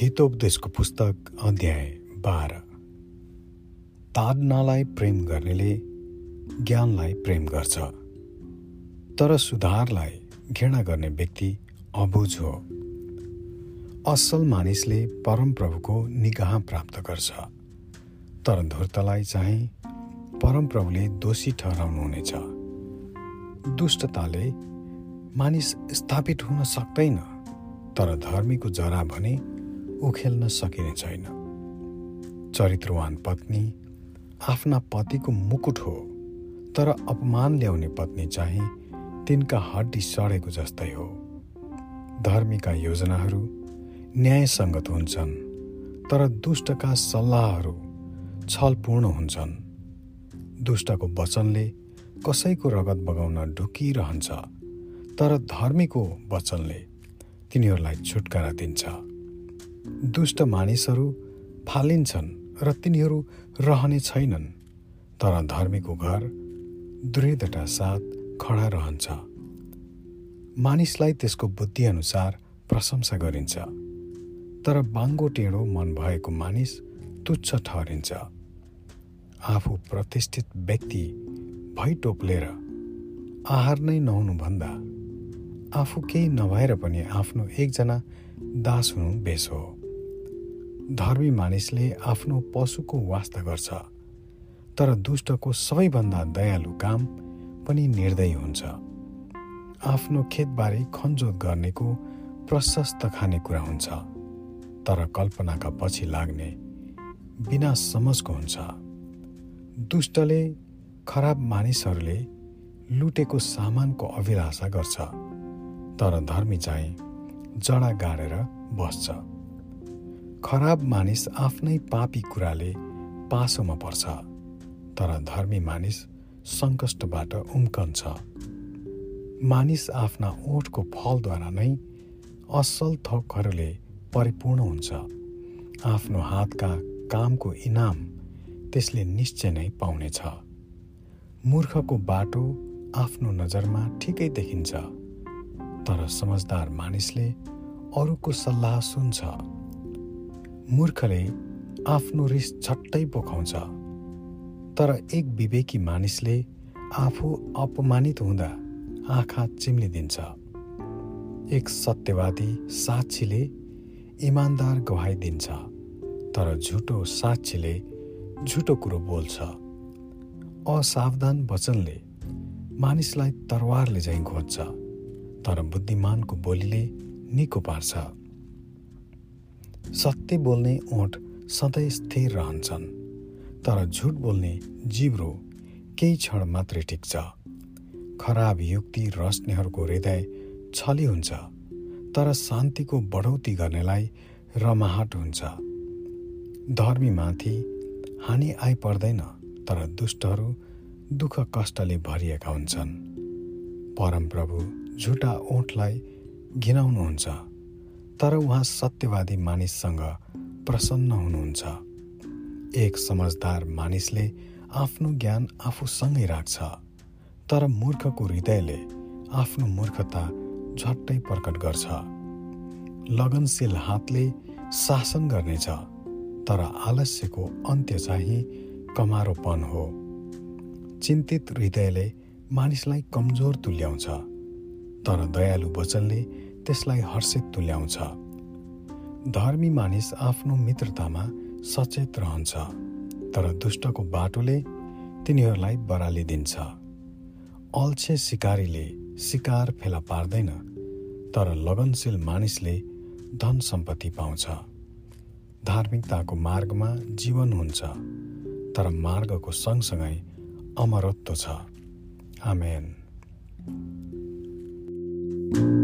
हितोपदेशको पुस्तक अध्याय बाह्र। ताडनालाई प्रेम गर्नेले ज्ञानलाई प्रेम गर्छ तर सुधारलाई घृणा गर्ने व्यक्ति अबुझ हो। असल मानिसले परमप्रभुको निगाह प्राप्त गर्छ तर धूर्तलाई चाहिँ परमप्रभुले दोषी ठहराउनुहुनेछ। दुष्टताले मानिस स्थापित हुन सक्दैन तर धर्मीको जरा भने उखेल्न सकिने छैन। चरित्रवान पत्नी आफ्ना पतिको मुकुट हो तर अपमान ल्याउने पत्नी चाहिँ तिनका हड्डी सडेको जस्तै हो। धर्मीका योजनाहरू न्यायसङ्गत हुन्छन् तर दुष्टका सल्लाहहरू छलपूर्ण हुन्छन्। दुष्टको वचनले कसैको रगत बगाउन ढुकिरहन्छ तर धर्मीको वचनले तिनीहरूलाई छुटकारा दिन्छ। दुष्ट मानिसहरू फालिन्छन् र तिनीहरू रहने छैनन् तर धर्मीको घर दृढता साथ खडा रहन्छ। मानिसलाई त्यसको बुद्धिअनुसार प्रशंसा गरिन्छ तर बाङ्गो टेढो मन भएको मानिस तुच्छ ठहरिन्छ। आफू प्रतिष्ठित व्यक्ति भै टोप्लेर आहार नै नहुनुभन्दा आफू केही नभएर पनि आफ्नो एकजना दास हुनु बेस हो धर्मी मानिसले आफ्नो पशुको वास्ता गर्छ तर दुष्टको सबैभन्दा दयालु काम पनि निर्दय हुन्छ। आफ्नो खेतबारी खनजोत गर्नेको प्रशस्त खानेकुरा हुन्छ तर कल्पनाका पछि लाग्ने बिना समझको हुन्छ। दुष्टले खराब मानिसहरूले लुटेको सामानको अभिलाषा गर्छ तर धर्मी चाहिँ जडा गाडेर बस्छ। खराब मानिस आफ्नै पापी कुराले पासोमा पर्छ तर धर्मी मानिस सङ्कष्टबाट उम्कन्छ। मानिस आफ्ना ओठको फलद्वारा नै असल थोकहरूले परिपूर्ण हुन्छ। आफ्नो हातका कामको इनाम त्यसले निश्चय नै पाउनेछ। मूर्खको बाटो आफ्नो नजरमा ठिकै देखिन्छ। तर समझदार मानिसले अरूको सल्लाह सुन्छ। मूर्खले आफ्नो रिस झट्टै पोखाउँछ तर एक विवेकी मानिसले आफू अपमानित हुँदा आँखा चिम्लिदिन्छ। एक सत्यवादी साक्षीले इमान्दार गवाई दिन्छ तर झुटो साक्षीले झुटो कुरो बोल्छ। असावधान वचनले मानिसलाई तरवारले झैँ खोज्छ। तर बुद्धिमानको बोलीले निको पार्छ। सत्य बोल्ने ओठ सधैँ स्थिर रहन्छन् तर झुट बोल्ने जिब्रो केही क्षण मात्रै टिक्छ। खराब युक्ति रच्नेहरूको हृदय छली हुन्छ तर शान्तिको बढौती गर्नेलाई रमाहट हुन्छ। धर्मीमाथि हानि आइपर्दैन तर दुष्टहरू दुःख कष्टले भरिएका हुन्छन्। परमप्रभु झुटा ओठलाई घिनाउनुहुन्छ तर उहाँ सत्यवादी मानिससँग प्रसन्न हुनुहुन्छ। एक समझदार मानिसले आफ्नो ज्ञान आफूसँगै राख्छ तर मूर्खको हृदयले आफ्नो मूर्खता झट्टै प्रकट गर्छ। लगनशील हातले शासन गर्नेछ तर आलस्यको अन्त्य चाहिँ कमारोपन हो। चिन्तित हृदयले मानिसलाई कमजोर तुल्याउँछ। तर दयालु वचनले त्यसलाई हर्षित तुल्याउँछ। धर्मी मानिस आफ्नो मित्रतामा सचेत रहन्छ तर दुष्टको बाटोले तिनीहरूलाई बराली दिन्छ। अल्छे सिकारीले शिकार फेला पार्दैन तर लगनशील मानिसले धन सम्पत्ति पाउँछ। धार्मिकताको मार्गमा जीवन हुन्छ तर मार्गको सँगसँगै अमरत्व छ। आमेन। you